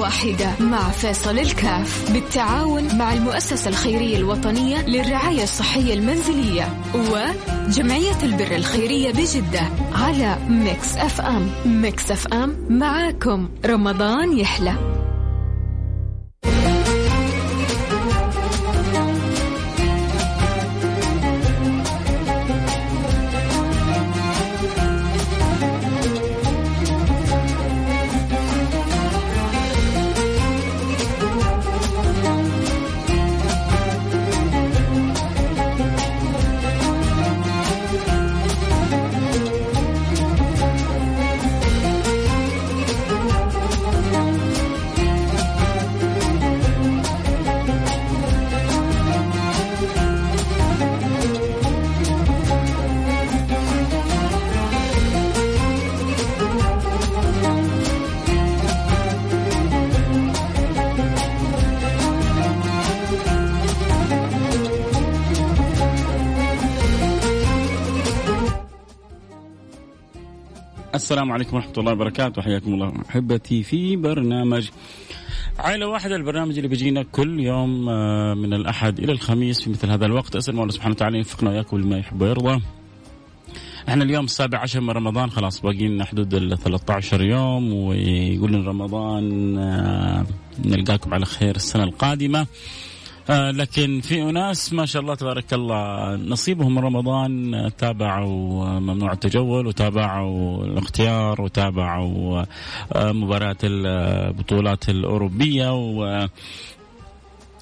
واحدة مع فيصل الكاف بالتعاون مع المؤسسة الخيرية الوطنية للرعاية الصحية المنزلية وجمعية البر الخيرية بجدة على Mix FM. Mix FM معاكم. رمضان يحلى. السلام عليكم ورحمة الله وبركاته. حياكم الله أحبتي في برنامج عائلة واحدة البرنامج اللي بيجينا كل يوم آه، من الأحد إلى الخميس في مثل هذا الوقت. أسأل الله سبحانه وتعالى يوفقنا وإياكم لما يحب ويرضى. إحنا اليوم السابع عشر من رمضان خلاص باقي لنا حدود ال 13 يوم ويقول رمضان آه، نلقاكم على خير السنة القادمة. لكن في أناس ما شاء الله تبارك الله نصيبهم رمضان تابعوا ممنوع التجول وتابعوا الاختيار وتابعوا آه مباراة البطولات الأوروبية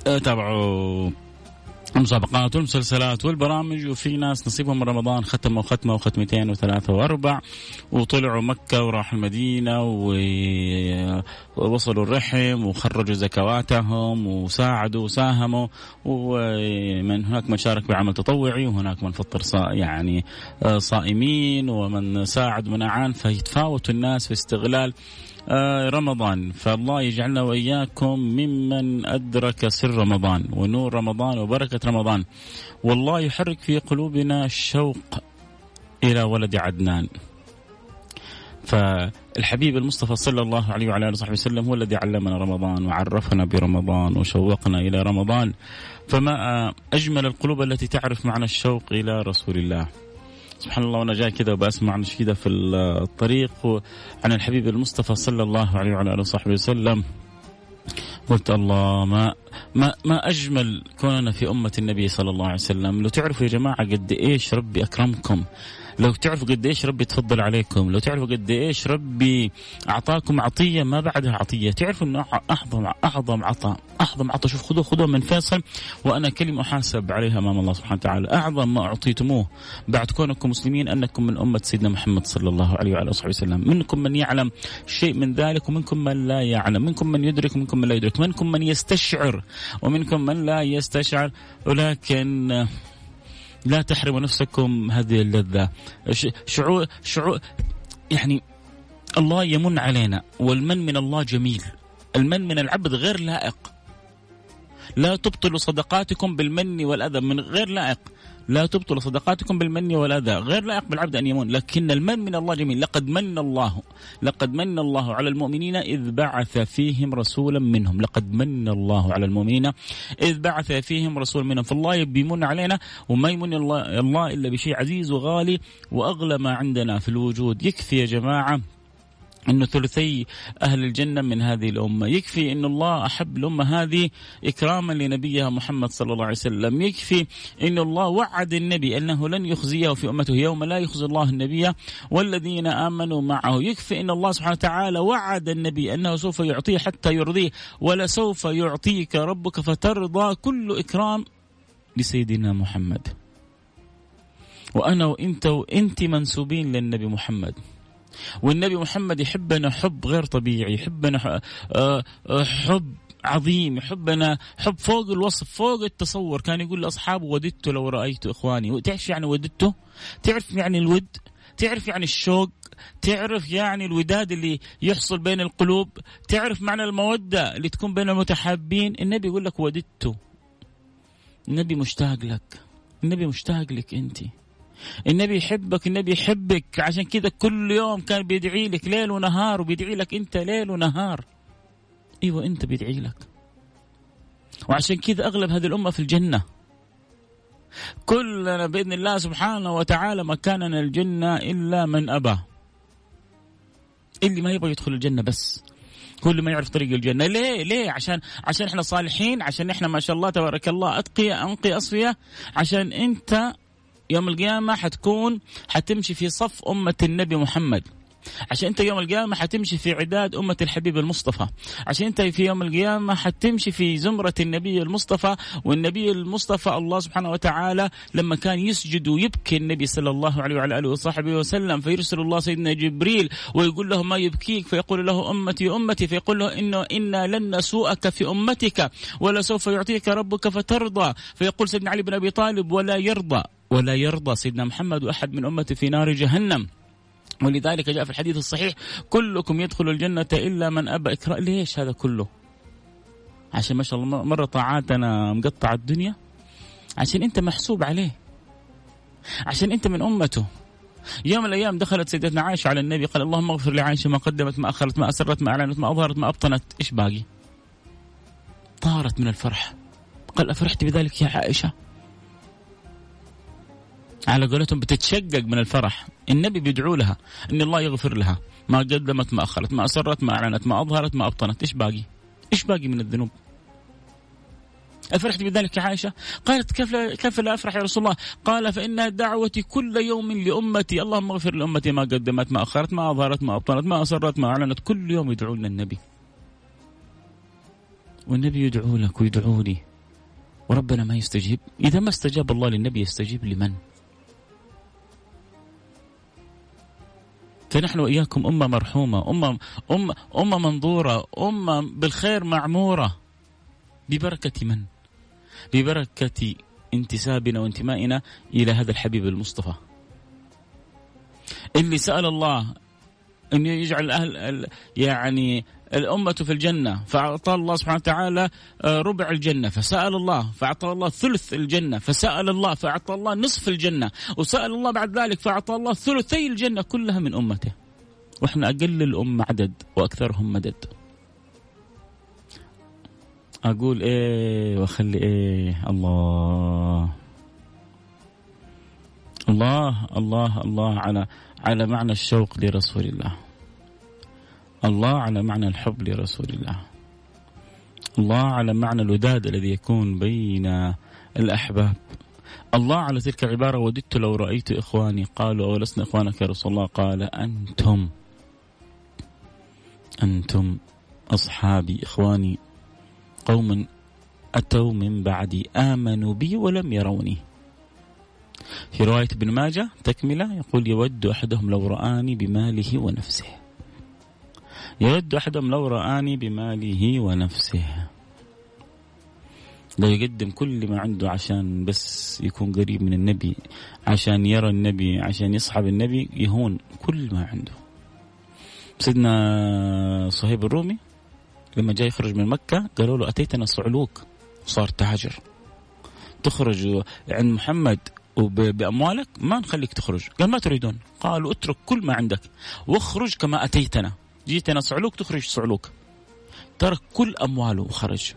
وتابعوا المسابقات والمسلسلات والبرامج وفي ناس نصيبهم من رمضان ختموا ختمه وختمتين وثلاثة وأربع وطلعوا مكة وراحوا المدينة ووصلوا الرحم وخرجوا زكواتهم وساعدوا وساهموا ومن هناك من شارك بعمل تطوعي وهناك من فطر يعني آه، صائمين ومن ساعد ومن أعان فيتفاوتوا الناس في استغلال رمضان. فالله يجعلنا وإياكم ممن أدرك سر رمضان ونور رمضان وبركة رمضان. والله يحرك في قلوبنا الشوق إلى ولد عدنان. فالحبيب المصطفى صلى الله عليه وعلى آله وصحبه وسلم هو الذي علمنا رمضان وعرفنا برمضان وشوقنا إلى رمضان. فما أجمل القلوب التي تعرف معنى الشوق إلى رسول الله. سبحان الله وأنا جاي كذا وبسمع نشيده في الطريق. عن الحبيب المصطفى صلى الله عليه وعلى آله وصحبه وسلم. قلت الله ما ما ما أجمل كوننا في أمة النبي صلى الله عليه وسلم. لو تعرفوا يا جماعة قد إيش ربي أكرمكم. لو تعرفوا قد إيش ربي تفضل عليكم. لو تعرفوا قد إيش ربي أعطاكم عطية ما بعدها عطية. تعرفوا إنه اعظم اعظم عطاء. اعظم عطاء. شوف خذوه خذوه من فيصل. وأنا كلمة أحاسب عليها أمام الله سبحانه وتعالى. أعظم ما أعطيتموه بعد كونكم مسلمين أنكم من أمة سيدنا محمد صلى الله عليه وعلى آله وسلم. منكم من يعلم شيء من ذلك ومنكم من لا يعلم. منكم من يدرك ومنكم من لا يدرك. منكم من يستشعر ومنكم من لا يستشعر ولكن لا تحرموا نفسكم هذه اللذة. شعور شعور يعني الله يمن علينا والمن من الله جميل. المن من العبد غير لائق. لا تبطلوا صدقاتكم بالمن والأذى من غير لائق. لا تبطل صدقاتكم بالمن والأذى غير لا يقبل العبد أن يمن لكن المن من الله جميل. لقد من الله. لقد من الله على المؤمنين إذ بعث فيهم رسولا منهم. لقد من الله على المؤمنين إذ بعث فيهم رسولا منهم. فالله بيمن علينا وما يمن الله, الله إلا بشيء عزيز وغالي وأغلى ما عندنا في الوجود. يكفي يا جماعة. إنه ثلثي أهل الجنة من هذه الأمة، يكفي إن الله أحب الأمة هذه إكراما لنبيها محمد صلى الله عليه وسلم، يكفي إن الله وعد النبي أنه لن يخزيه في أمته يوم لا يخزي الله النبي والذين آمنوا معه، يكفي إن الله سبحانه وتعالى وعد النبي أنه سوف يعطيه حتى يرضيه، ولسوف يعطيك ربك فترضى كل إكرام لسيدنا محمد. وأنا وإنت وإنت منسوبين للنبي محمد. والنبي محمد يحبنا حب غير طبيعي يحبنا آه، آه، حب عظيم يحبنا حب فوق الوصف فوق التصور. كان يقول لأصحابه وددت لو رأيت إخواني. تعرف يعني وددته؟ تعرف يعني الود؟ تعرف يعني الشوق؟ تعرف يعني الوداد اللي يحصل بين القلوب؟ تعرف معنى المودة اللي تكون بين المتحابين؟ النبي يقول لك وددته. النبي مشتاق لك. النبي مشتاق لك أنت. النبي يحبك النبي يحبك. عشان كذا كل يوم كان بيدعي لك ليل ونهار وبيدعي لك انت ليل ونهار. أيوه انت بيدعي لك. وعشان كذا اغلب هذه الامة في الجنة. كلنا بإذن الله سبحانه وتعالى مكاننا الجنة إلا من أبى. اللي ما يبغى يدخل الجنة بس. كل ما يعرف طريق الجنة. ليه؟ ليه؟ عشان عشان إحنا صالحين عشان إحنا ما شاء الله تبارك الله اتقياء أنقي أصفياء. عشان أنت يوم القيامة حتكون حتمشي في صف أمة النبي محمد. عشان أنت يوم القيامة حتمشي في عداد أمة الحبيب المصطفى. عشان أنت في يوم القيامة حتمشي في زمرة النبي المصطفى. والنبي المصطفى الله سبحانه وتعالى لما كان يسجد ويبكي النبي صلى الله عليه وعلى آله وصحبه وسلم فيرسل الله سيدنا جبريل ويقول له ما يبكيك فيقول له أمتي أمتي فيقول له إنه إنا لن نسوءك في أمتك ولا سوف يعطيك ربك فترضى. فيقول سيدنا علي بن أبي طالب ولا يرضى. ولا يرضى سيدنا محمد واحد من امته في نار جهنم. ولذلك جاء في الحديث الصحيح كلكم يدخل الجنة إلا من أبى إكرام ليش هذا كله؟ عشان ما شاء الله مرة طاعاتنا مقطع الدنيا. عشان أنت محسوب عليه. عشان أنت من أمته. يوم من الأيام دخلت سيدتنا عائشة على النبي قال اللهم اغفر لعائشة ما قدمت ما أخرت ما أسرت ما أعلنت ما أظهرت ما أبطنت. إيش باقي؟ طارت من الفرح. قال أفرحت بذلك يا عائشة؟ على قولتهم بتتشقق من الفرح. النبي بيدعو لها إن الله يغفر لها. ما قدمت ما أخرت ما أسرت ما أعلنت ما أظهرت ما أبطنت. إيش باقي؟ إيش باقي من الذنوب؟ أفرحت بذلك يا عائشة؟ قالت كيف لا, كيف لا أفرح يا رسول الله؟ قال فإن دعوتي كل يوم لأمتي. اللهم اغفر لأمتي. ما قدمت ما أخرت ما أظهرت ما أبطنت ما أسرت ما أعلنت. كل يوم يدعو لنا النبي. والنبي يدعو لك ويدعو لي. وربنا ما يستجيب. إذا ما استجاب الله للنبي يستجيب لمن؟ فنحن وإياكم أمة مرحومة، أمة امه أمة منظورة، أمة بالخير معمورة. ببركة من؟ ببركة انتسابنا وانتمائنا إلى هذا الحبيب المصطفى. اللي سأل الله أن يجعل أهل يعني الأمة في الجنة فأعطى الله سبحانه وتعالى آه، ربع الجنة فسأل الله فأعطى الله ثلث الجنة فسأل الله فأعطى الله نصف الجنة وسأل الله بعد ذلك فأعطى الله ثلثي الجنة كلها من أمته. وإحنا أقل الأمة عدد وأكثرهم مدد. أقول إيه وأخلي إيه الله. الله الله الله على على معنى الشوق لرسول الله. الله على معنى الحب لرسول الله. الله على معنى الوداد الذي يكون بين الأحباب. الله على تلك العبارة وددت لو رأيت إخواني قالوا أولسنا إخوانك يا رسول الله؟ قال أنتم. أنتم أصحابي إخواني. قوم أتوا من بعدي. آمنوا بي ولم يروني. في رواية ابن ماجه تكملة يقول يود أحدهم لو رآني بماله ونفسه. يود أحدهم لو رآني بماله ونفسه. لو يقدم كل ما عنده عشان بس يكون قريب من النبي عشان يرى النبي عشان يصحب النبي يهون كل ما عنده. سيدنا صهيب الرومي لما جاء يخرج من مكة قالوا له أتيتنا صعلوك؟ صار تاجر تخرج عند محمد وبأموالك ما نخليك تخرج. قال ما تريدون؟ قالوا اترك كل ما عندك واخرج كما أتيتنا. جيتنا صعلوك تخرج صعلوك. ترك كل أمواله وخرج.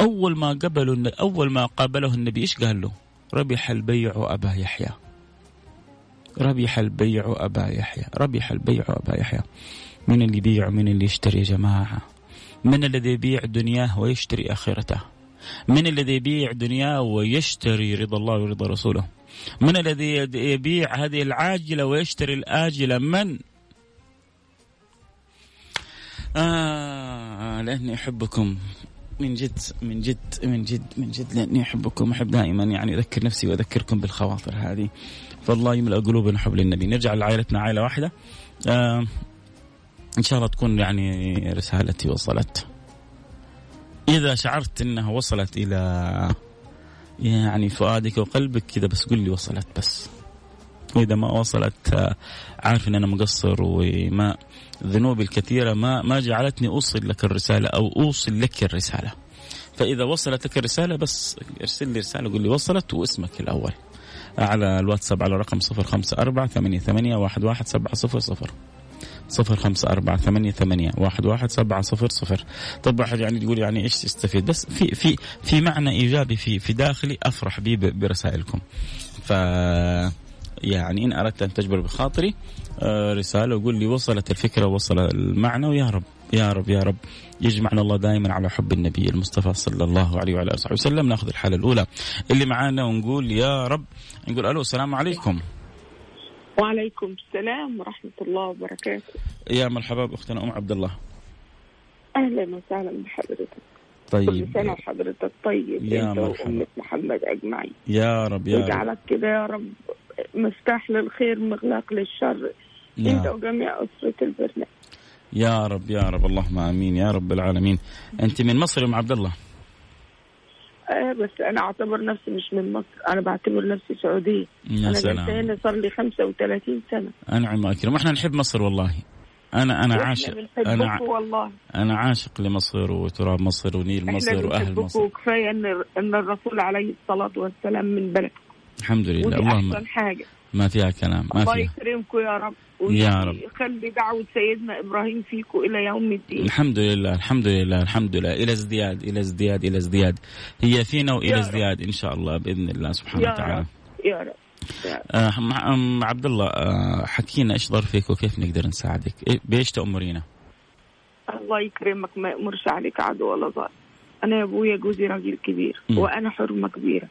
أول ما قبلوا أول ما قابله النبي إيش قال له؟ ربح البيع أبا يحيى. ربح البيع أبا يحيى. ربح البيع أبا يحيى. من اللي يبيع؟ من اللي يشتري يا جماعة؟ من الذي يبيع دنياه ويشتري آخرته؟ من الذي يبيع دنياه ويشتري رضا الله ورضا رسوله؟ من الذي يبيع هذه العاجلة ويشتري الآجلة من؟ آه لأني أحبكم من جد من جد من جد من جد لأني أحبكم أحب دائما يعني أذكر نفسي وأذكركم بالخواطر هذه. فالله يملأ قلوبنا حب للنبي نرجع لعائلتنا عائلة واحدة. آه إن شاء الله تكون يعني رسالتي وصلت. إذا شعرت إنها وصلت إلى يعني فؤادك وقلبك كذا بس قل لي وصلت بس. واذا ما وصلت آه، عارف ان أنا مقصر وما ذنوبي الكثيرة ما ما جعلتني أوصل لك الرسالة أو أوصل لك الرسالة. فإذا وصلت لك الرسالة بس ارسل لي رسالة قول لي وصلت واسمك الأول. على الواتساب على رقم 054 88 11 700 صفر خمسة أربعة ثمانية ثمانية واحد واحد سبعة صفر صفر. طب واحد يعني يقول يعني إيش تستفيد؟ بس في في في معنى إيجابي في في داخلي أفرح به برسائلكم. ف يعني إن أردت أن تجبر بخاطري آه، رسالة وقول لي وصلت الفكرة وصل المعنى ويا رب يا رب يا رب. يجمعنا الله دائما على حب النبي المصطفى صلى الله عليه وعلى آله وسلم. نأخذ الحالة الأولى. اللي معانا ونقول يا رب نقول ألو السلام عليكم. وعليكم السلام ورحمة الله وبركاته. يا مرحبا بأختنا أم عبد الله. أهلا وسهلا بحضرتك. طيب. كل سنة وحضرتك طيب يا أنت مرحبا. وامه محمد أجمعين. يا رب يا رب. كده يا رب. مفتاح للخير مغلاق للشر. إنت يا, وجميع أسرة البرنامج. يا رب يا رب. اللهم آمين. يا رب العالمين. أنت من مصر يا أم عبد الله؟ آه بس أنا أعتبر نفسي مش من مصر. أنا بعتبر نفسي سعودية. يا أنا سلام. جاية صار لي 35 سنة. أنعم وأكرم. وإحنا نحب مصر والله. أنا أنا عاشق. أنا ع- والله. أنا عاشق لمصر وتراب مصر ونيل إحنا مصر وأهل مصر. وكفاية ان إن الرسول عليه الصلاة والسلام من بلدكم الحمد لله. ودي اللهم أحسن حاجة. ما فيها كلام. ما الله فيها. يكرمكم يا رب. يا رب. خلي دعوة سيدنا إبراهيم فيكم إلى يوم الدين. الحمد لله الحمد لله الحمد لله. إلى ازدياد إلى ازدياد إلى ازدياد. هي فينا رب. ازدياد إن شاء الله بإذن الله سبحانه يا وتعالى. رب. يا رب. يا رب. آه أم عبد الله آه حكينا إيش ظرفك فيك وكيف نقدر نساعدك؟ إيه بإيش تأمرينا؟ الله يكرمك ما يأمرش عليك عدو ولا ظالم. أنا يا أبويا جوزي راجل كبير م. وأنا حرمة كبيرة.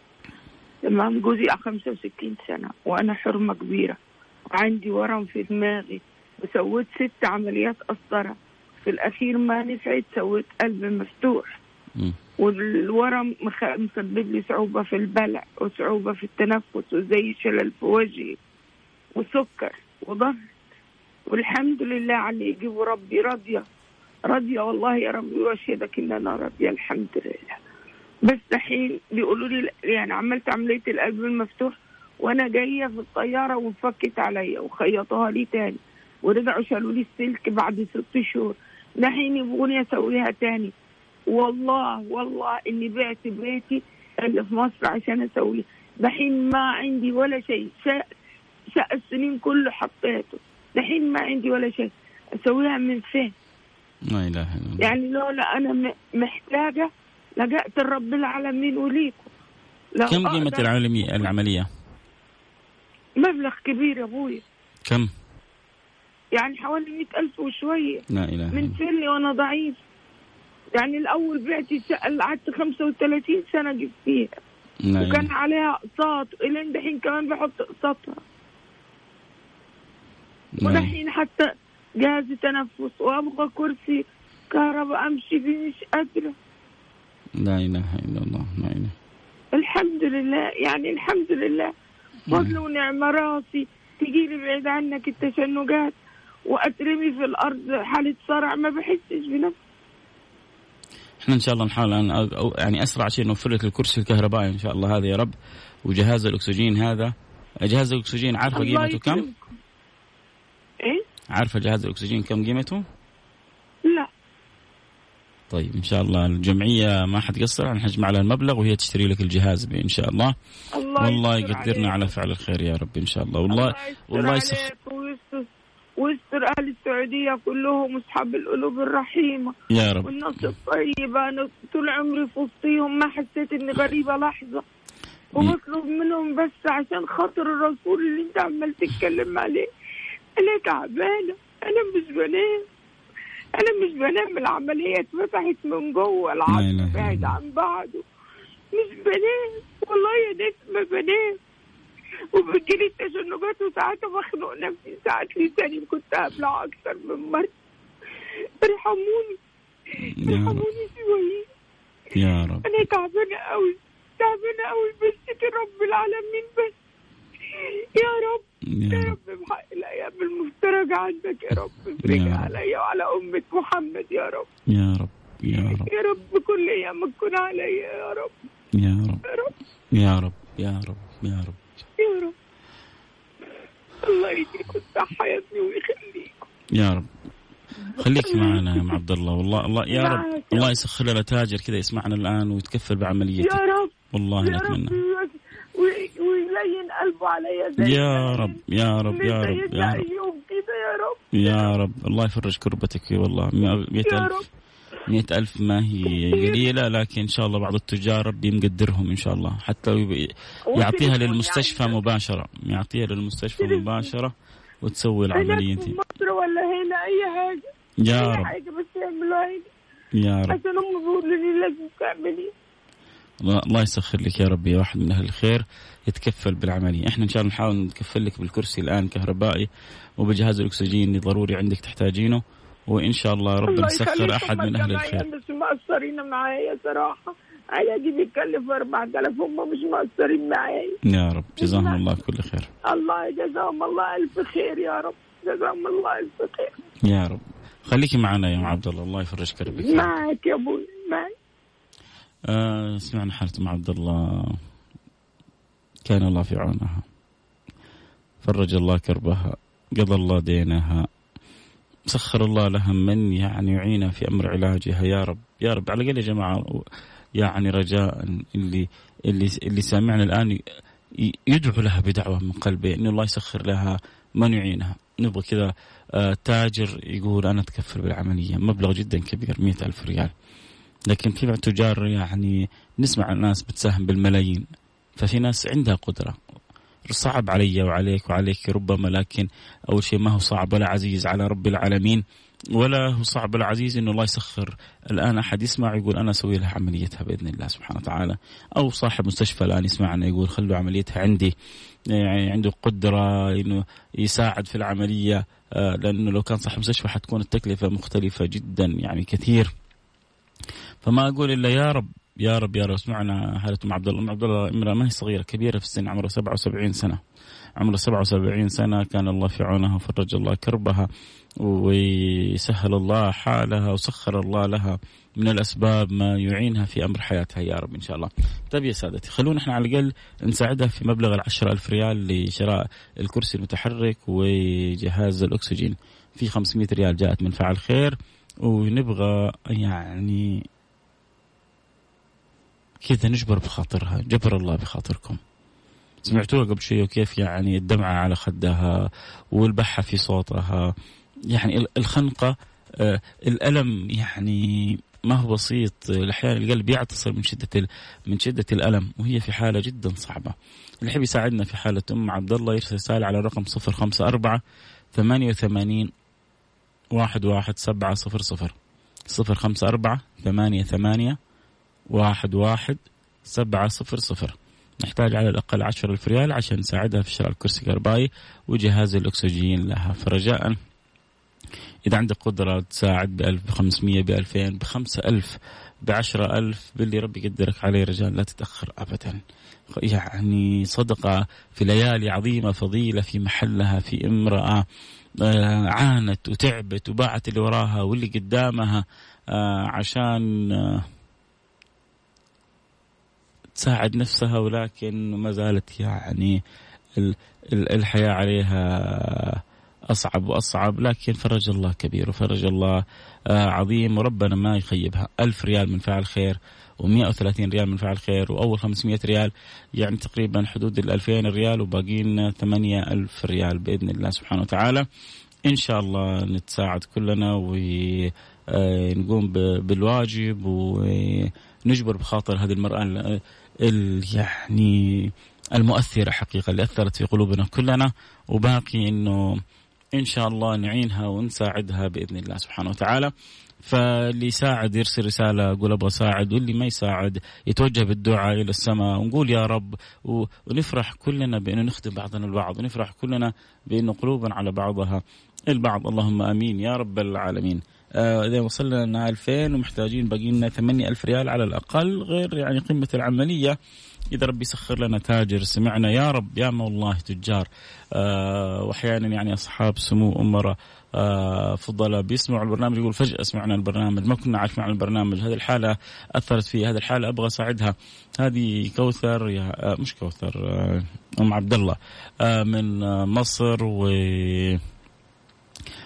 تمام؟ جوزي 65 سنة وأنا حرمة كبيرة. عندي ورم في دماغي وسويت ست عمليات قسطرة في الأخير ما نفعت سويت قلب مفتوح. والورم مسبب لي صعوبة في البلع وصعوبة في التنفس وزي شلل في وجهي وسكر وضغط. والحمد لله على اللي يجيبه ربي. راضية. راضية والله يا ربي وأشهدك ان أنا راضية الحمد لله. بس الحين بيقولوا لي يعني عملت عملية القلب المفتوح وأنا جاية في الطيارة وانفكت عليا وخيطوها لي تاني ورجعوا شالوا لي السلك بعد ست شهور. دحين يبغوني أسويها تاني. والله والله إني بعت بيتي اللي في مصر عشان اسويه دحين ما عندي ولا شيء. شاء السنين كله حطيته. دحين ما عندي ولا شيء. أسويها من فين؟ لا إله إلا الله. يعني لولا أنا محتاجة لجأت الرب العالمين وليكم كم قيمة العملية العملية؟ مبلغ كبير يا أبوي كم؟ يعني حوالي مئة ألف وشوية لا الا من سني وأنا ضعيف يعني الأول اللي قعدت 35 سنة جبت فيها لا وكان إله. عليها أقساط الين دحين كمان بحط أقساطها لا. ودحين حتى جهاز تنفس وأبغى كرسي كهرباء أمشي فيه مش قادرة لا إله إلا الله لا إله. الحمد لله يعني الحمد لله. فضل ونعمه راسي تجيلي بعيد عنك التشنجات وأترمي في الأرض حالة صرع ما بحسش بنفسي. إحنا إن شاء الله نحاول أو يعني أسرع شيء نوفر لك الكرسي الكهربائي إن شاء الله هذا يا رب. وجهاز الأكسجين هذا. جهاز الأكسجين عارفة قيمته كم؟ إيه؟ عارفة جهاز الأكسجين كم قيمته؟ طيب إن شاء الله الجمعية ما حتقصر نحجم على المبلغ وهي تشتري لك الجهاز ان شاء الله. الله والله يقدرنا. على فعل الخير يا رب إن شاء الله. والله يستر والله يسخ ويستر أهل السعودية كلهم أصحاب القلوب الرحيمة. يا رب. والناس الطيبة أنا طول عمري في وسطيهم ما حسيت إني غريبة لحظة. وبطلب منهم بس عشان خاطر الرسول اللي أنت عمال تتكلم عليه. أنا تعبانة أنا مش بنام. أنا مش بنام العملية اتفتحت من جوه العظم بعد. عن بعضه. مش بنام والله يا ناس ما بنام. وبتجيلي التشنجات وساعات بخنق نفسي ساعات لساني كنت ابلع أكثر من مرة. ارحموني ارحموني شوية. يا رب. أنا تعبانة قوي تعبانة قوي بشتكي رب العالمين بس. يا رب. يا رب الأيام المفترجه عندك يا رب افرجها. عليا وعلى امه محمد يا رب يا رب يا رب يا رب كل ايامك تكون عليا يا رب يا رب يا رب يا رب يا رب يا رب الله يديكم الصحه يا ابني ويخليكم يا رب خليك معنا يا ام عبد الله والله الله يا رب. الله يسخر لنا تاجر كذا يسمعنا الان ويتكفل بعمليتك يا رب والله يا رب نتمنى ويلين قلبه عليا زي يا رب يا رب يا رب يا رب. كده يا رب. يا رب. الله يفرج كربتك والله. مئة ألف مئة ألف ما هي قليلة لكن إن شاء الله بعض التجار ربي مقدرهم إن شاء الله. حتى يعطيها للمستشفى مباشرة. يعطيها للمستشفى مباشرة وتسوي العملية في مصر ولا هنا أي حاجة؟ يا أي رب. حاجة بس يعملوها يا رب. عشان هم بيقولوا لي لازم تعملي. الله يسخر لك يا رب يا واحد من أهل الخير يتكفل بالعملية، إحنا إن شاء الله نحاول نتكفل لك بالكرسي الآن كهربائي وبجهاز الأكسجين اللي ضروري عندك تحتاجينه. وإن شاء الله ربنا يسخر أحد من أهل الخير. بس مقصرين معايا صراحة. علاجي بيكلف 4000 هم مش مقصرين معايا. يا رب جزاهم الله كل خير. الله جزاهم الله ألف خير يا رب جزاهم الله ألف خير. يا رب. خليكي معنا يا أم عبد الله الله يفرج كربك. معك يا أبوي معك. آه سمعنا حالة ام عبد الله. كان الله في عونها. فرج الله كربها. قضى الله دينها. سخر الله لها من يعني يعينها في أمر علاجها. يا رب يا رب. على الأقل يا جماعة يعني رجاء اللي اللي اللي سامعنا الآن يدعو لها بدعوة من قلبه انه الله يسخر لها من يعينها. نبغى كذا آه، تاجر يقول أنا أتكفل بالعملية. مبلغ جدا كبير مئة ألف ريال. لكن في بعض تجار يعني نسمع عن ناس بتساهم بالملايين ففي ناس عندها قدرة. صعب علي وعليك وعليك ربما لكن أول شيء ما هو صعب ولا عزيز على رب العالمين ولا هو صعب ولا عزيز إنه الله يسخر. الآن أحد يسمع يقول أنا أسوي لها عمليتها بإذن الله سبحانه وتعالى. أو صاحب مستشفى الآن يسمعنا يقول خلوا عمليتها عندي يعني عنده قدرة إنه يساعد في العملية آه، لأنه لو كان صاحب مستشفى حتكون التكلفة مختلفة جدا يعني كثير. فما أقول إلا يا رب يا رب يا رب اسمعنا حالة أم عبد الله، أم عبد الله امراه ما هي صغيرة كبيرة في السن عمرها 77 سنة. عمرها 77 سنة كان الله في عونها وفرج الله كربها وسهل الله حالها وسخر الله لها من الأسباب ما يعينها في أمر حياتها يا رب إن شاء الله. طيب يا سادتي خلونا إحنا على الأقل نساعدها في مبلغ ال ألف ريال لشراء الكرسي المتحرك وجهاز الأكسجين. في 500 ريال جاءت من فعل خير ونبغى يعني كذا نجبر بخاطرها جبر الله بخاطركم. سمعتوها قبل شوي وكيف يعني الدمعة على خدها والبحة في صوتها. يعني ال- الخنقة آه، الألم يعني ما هو بسيط. الأحيان القلب يعتصر من شدة من شدة الألم وهي في حالة جدا صعبة. اللي يحب يساعدنا في حالة أم عبد الله يرسل رسالة على الرقم 054 88 واحد واحد سبعة صفر صفر. صفر خمسة أربعة ثمانية ثمانية واحد واحد سبعة صفر صفر. نحتاج على الأقل عشرة ألف ريال عشان نساعدها في شراء الكرسي الكهربائي وجهاز الأكسجين لها فرجاء. إذا عندك قدرة تساعد بألف بخمسمية بألفين بخمسة ألف بعشرة ألف باللي ربي يقدرك عليه رجال لا تتأخر أبدا. يعني صدقة في ليالي عظيمة فضيلة في محلها في امرأة آه، عانت وتعبت وباعت اللي وراها واللي قدامها آه، عشان آه، تساعد نفسها ولكن ما زالت يعني ال- ال- الحياة عليها أصعب وأصعب لكن فرج الله كبير وفرج الله آه، عظيم وربنا ما يخيبها. ألف ريال من فعل خير و130 ريال من فعل خير وأول 500 ريال يعني تقريبا حدود ال 2000 ريال وباقينا 8000 ريال بإذن الله سبحانه وتعالى. إن شاء الله نتساعد كلنا ونقوم بالواجب ونجبر بخاطر هذه المرأة ال- ال- يعني المؤثرة حقيقة اللي أثرت في قلوبنا كلنا. وباقي أنه إن شاء الله نعينها ونساعدها بإذن الله سبحانه وتعالى. فاللي يساعد يرسل رسالة أقول أبغى أساعد واللي ما يساعد يتوجه بالدعاء إلى السماء. ونقول يا رب ونفرح كلنا بأنه نخدم بعضنا البعض ونفرح كلنا بأنه قلوبنا على بعضها. البعض اللهم آمين يا رب العالمين. إذا وصلنا لنا 2000 ومحتاجين باقي لنا 8000 ريال على الأقل غير يعني قمة العملية. إذا ربي يسخر لنا تاجر سمعنا يا رب يا ما والله تجار. آه وأحيانا يعني أصحاب سمو أمراء آه فضلاء بيسمعوا البرنامج يقول فجأة سمعنا البرنامج ما كنا عارفين عن البرنامج. هذه الحالة أثرت في هذه الحالة أبغى أساعدها. هذه كوثر يا آه مش كوثر آه أم عبد الله آه من آه مصر و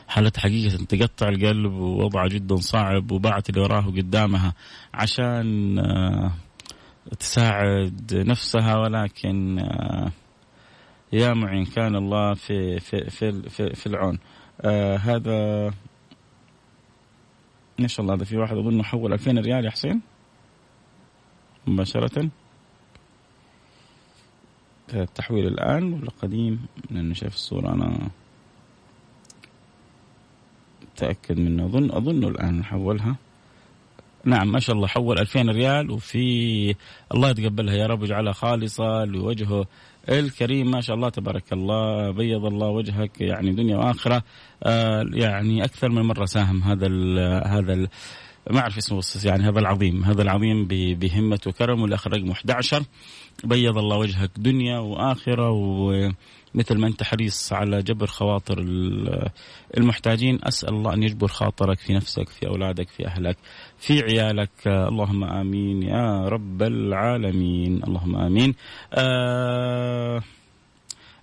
حالتها حقيقة تقطع القلب ووضعها جدا صعب وباعت اللي وراه قدامها عشان آه، تساعد نفسها ولكن آه، يا معين كان الله في في في في, في العون. آه هذا ما شاء الله هذا في واحد اظن حول 2000 ريال يا حسين؟ مباشرة. التحويل الآن ولا قديم؟ لأنه شايف الصورة أنا متأكد منه. أظن أظنه الآن حولها نعم ما شاء الله حول 2000 ريال وفي الله يتقبلها. يا رب يجعلها خالصة لوجهه الكريم. ما شاء الله تبارك الله بيض الله وجهك يعني دنيا وآخرة. آه يعني أكثر من مرة ساهم هذا ال هذا ال ما أعرف اسمه يعني هذا العظيم هذا العظيم بهمة وكرم والاخر رقم 11 بيض الله وجهك دنيا وآخرة ومثل ما أنت حريص على جبر خواطر المحتاجين أسأل الله أن يجبر خاطرك في نفسك في أولادك في أهلك في عيالك. اللهم آمين يا رب العالمين. اللهم آمين. آه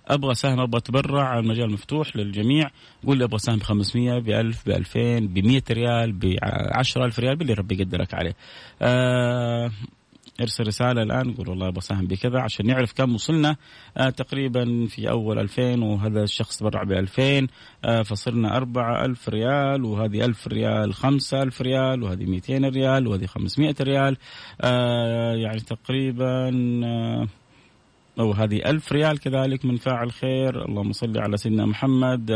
أبغى سهم أبغى أتبرع المجال مفتوح للجميع. قول لي أبغى سهم ب 500 ب 1000 ب 2000 ب 100 ريال ب 10000 ريال باللي ربي يقدرك عليه. آه ارسل رسالة الآن قول والله بساهم بكذا عشان نعرف كم وصلنا. آه تقريبا في أول 2000 وهذا الشخص تبرع ب 2000 آه فصرنا 4000 ريال وهذه 1000 ريال 5000 ريال وهذه 200 ريال وهذه 500 ريال. آه يعني تقريبا آه أو هذه ألف ريال كذلك من فاعل خير. اللهم صل على سيدنا محمد.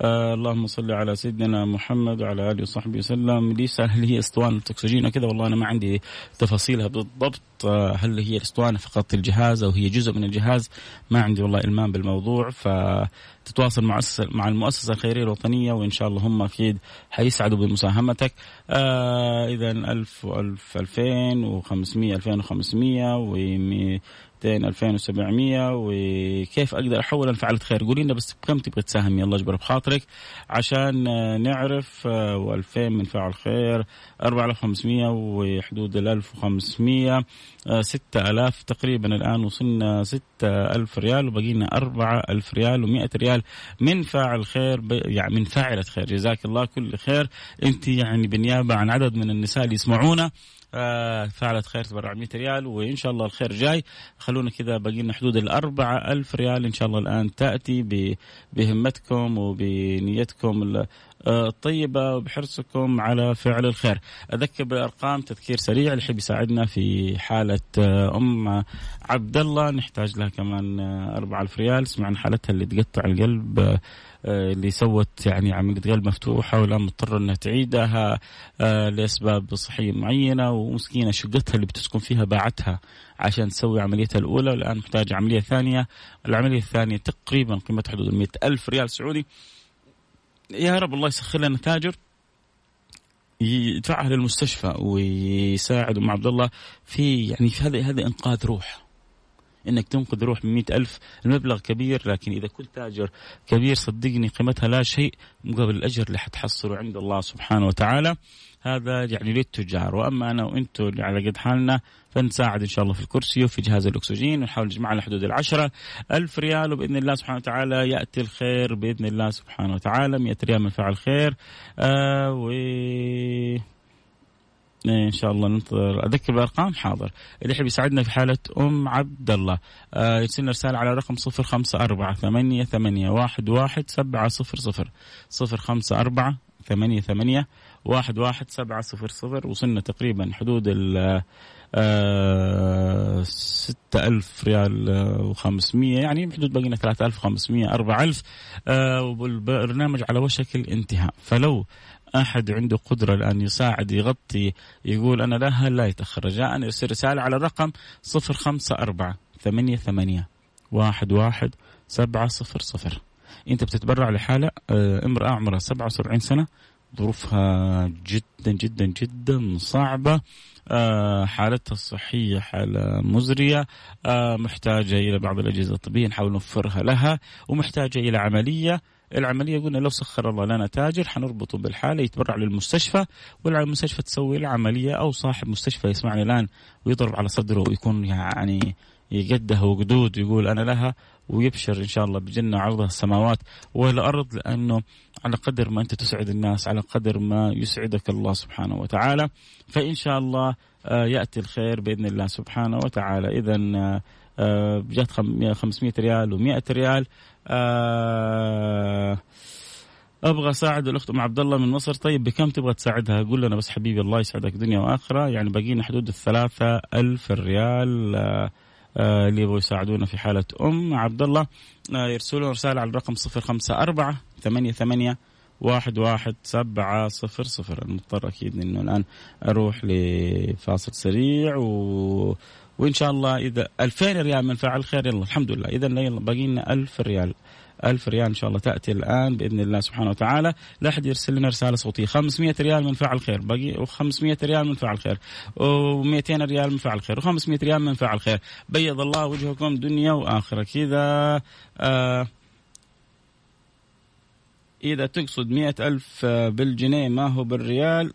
آه اللهم صل على سيدنا محمد وعلى آله وصحبه وسلم. لي هل هي اسطوانة اكسجين وكذا والله أنا ما عندي تفاصيلها بالضبط. آه هل هي اسطوانة فقط الجهاز أو هي جزء من الجهاز؟ ما عندي والله إلمام بالموضوع. فتتواصل مع مع المؤسسة الخيرية الوطنية وإن شاء الله هم أكيد حيسعدوا بمساهمتك. آه اذا 1000 و1000 2500 2500 و 200 2700 وكيف أقدر أحول لفعلة خير قولي لنا بس بكم تبغى تساهم؟ يلا اجبر بخاطرك. عشان نعرف و2000 من فاعل خير 4500 وحدود ال 1500 6000 تقريبا الآن وصلنا 6000 ريال وبقي لنا 4000 ريال و100 ريال من فاعل خير يعني من فاعلة خير. جزاك الله كل خير. أنت يعني بالنيابة عن عدد من النساء اللي يسمعونا آه فعلت خير تبرع 100 ريال وإن شاء الله الخير جاي. خلونا كذا باقي لنا حدود الأربعة ألف ريال إن شاء الله الآن تأتي بهمتكم وبنيتكم الطيبة وبحرصكم على فعل الخير. أذكر بالأرقام تذكير سريع اللي يحب يساعدنا في حالة أم عبد الله نحتاج لها كمان 4000 ريال. سمعنا حالتها اللي تقطع القلب اللي سوت يعني عملية قلب مفتوحة والآن مضطرة أنها تعيدها لأسباب صحية معينة ومسكينة. شقتها اللي بتسكن فيها باعتها عشان تسوي عمليتها الأولى والآن محتاجة عملية ثانية. العملية الثانية تقريبا قيمتها حدود 100 ألف ريال سعودي. يا رب الله يسخر لنا تاجر يدفعها للمستشفى ويساعد أم عبد الله في يعني في هذا هذا إنقاذ روح إنك تنقذ روح من مئة ألف. المبلغ كبير لكن إذا كنت تاجر كبير صدقني قيمتها لا شيء مقابل الأجر اللي حتحصله عند الله سبحانه وتعالى. هذا يعني للتجار. وأما أنا وأنتم على قد حالنا فنساعد إن شاء الله في الكرسي وفي جهاز الأكسجين ونحاول نجمع على حدود العشرة. ألف ريال وبإذن الله سبحانه وتعالى يأتي الخير بإذن الله سبحانه وتعالى. 100 ريال من فعل خير. آه و إن شاء الله ننتظر. أذكر بالارقام حاضر. اللي يحب يساعدنا في حالة أم عبد الله آه يرسل لنا رسالة على رقم 054 ثمانية ثمانية واحد واحد سبعة صفر صفر. صفر خمسة أربعة ثمانية ثمانية واحد واحد سبعة صفر صفر. وصلنا تقريبا حدود ال ستة ألف ريال وخمسمية يعني بحدود بقينا ثلاثة ألف وخمسمية أربعة ألف. والبرنامج على وشك الانتهاء. فلو أحد عنده قدرة الآن يساعد يغطي يقول أنا لها لا يتأخر. رجاء يرسل رسالة على الرقم صفر خمسة أربعة ثمانية ثمانية واحد واحد سبعة صفر صفر. أنت بتتبرع لحالة امرأة عمرها سبعة وسبعين سنة ظروفها جدا جدا جدا صعبة حالتها الصحية حالة مزرية محتاجة إلى بعض الأجهزة الطبية نحاول نوفرها لها ومحتاجة إلى عملية العملية قلنا لو سخر الله لنا تاجر حنربطه بالحالة يتبرع للمستشفى والمستشفى تسوي العملية أو صاحب مستشفى يسمعني الآن ويضرب على صدره ويكون يعني يقدها وقدود يقول أنا لها ويبشر إن شاء الله بجنة عرضها السماوات والأرض لأنه على قدر ما أنت تسعد الناس على قدر ما يسعدك الله سبحانه وتعالى. فإن شاء الله يأتي الخير بإذن الله سبحانه وتعالى. إذا جات 500 ريال و100 ريال آه أبغى أساعد الأخت أم عبد الله من مصر. طيب بكم تبغى تساعدها؟ قول لنا بس حبيبي الله يسعدك. دنيا وآخرة. يعني باقينا حدود الثلاثة ألف ريال آه آه اللي يبغوا يساعدونا في حالة أم عبد الله. آه يرسلون رسالة على الرقم صفر خمسة أربعة ثمانية ثمانية واحد واحد سبعة صفر صفر. المضطر أكيد إنه الآن أروح لفاصل سريع و... وإن شاء الله إذا 2000 ريال من فعل خير يلا الحمد لله. إذا يلا باقي لنا 1000 ريال. ألف ريال إن شاء الله تأتي الآن بإذن الله سبحانه وتعالى. لا أحد يرسل لنا رسالة صوتية. 500 ريال من فعل خير. باقي و500 ريال من فعل خير. و200 ريال من فعل خير. و500 ريال من فعل خير. بيض الله وجهكم دنيا وآخرة. كذا آه إذا تقصد مئة ألف بالجنيه ما هو بالريال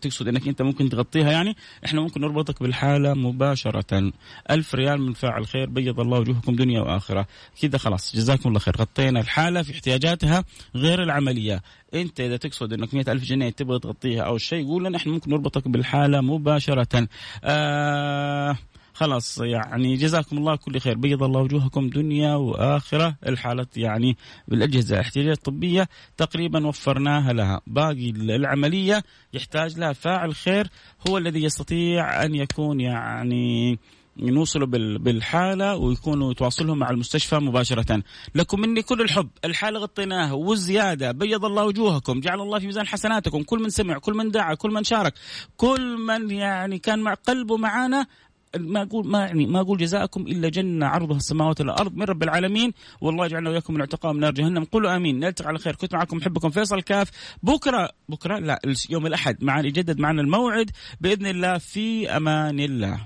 تقصد أنك أنت ممكن تغطيها يعني؟ إحنا ممكن نربطك بالحالة مباشرة. ألف ريال من فاعل خير بيض الله وجوهكم دنيا وآخرة. كذا خلاص جزاكم الله خير. غطينا الحالة في احتياجاتها غير العملية. أنت إذا تقصد أنك مئة ألف جنيه تبغى تغطيها أو شيء قول لنا إحنا ممكن نربطك بالحالة مباشرة. آه خلاص يعني جزاكم الله كل خير. بيض الله وجوهكم دنيا وآخرة. الحالة يعني بالأجهزة الاحتياجية الطبية تقريبا وفرناها لها. باقي العملية يحتاج لها فاعل خير هو الذي يستطيع أن يكون يعني نوصلوا بالحالة ويكونوا يتواصلهم مع المستشفى مباشرة. لكم مني كل الحب. الحالة غطيناها والزيادة. بيض الله وجوهكم. جعل الله في ميزان حسناتكم. كل من سمع كل من دعا كل من شارك كل من يعني كان مع قلبه معانا ما أقول ما يعني ما أقول جزاءكم إلا جنة عرضها السماوات والأرض من رب العالمين. والله يجعلنا وإياكم من اعتقاء من نار جهنم. قولوا آمين. نلتقي على خير. كنت معكم محبكم فيصل كاف. بكره بكرة؟ لا يوم الأحد. معنا يجدد معنا الموعد. بإذن الله في أمان الله.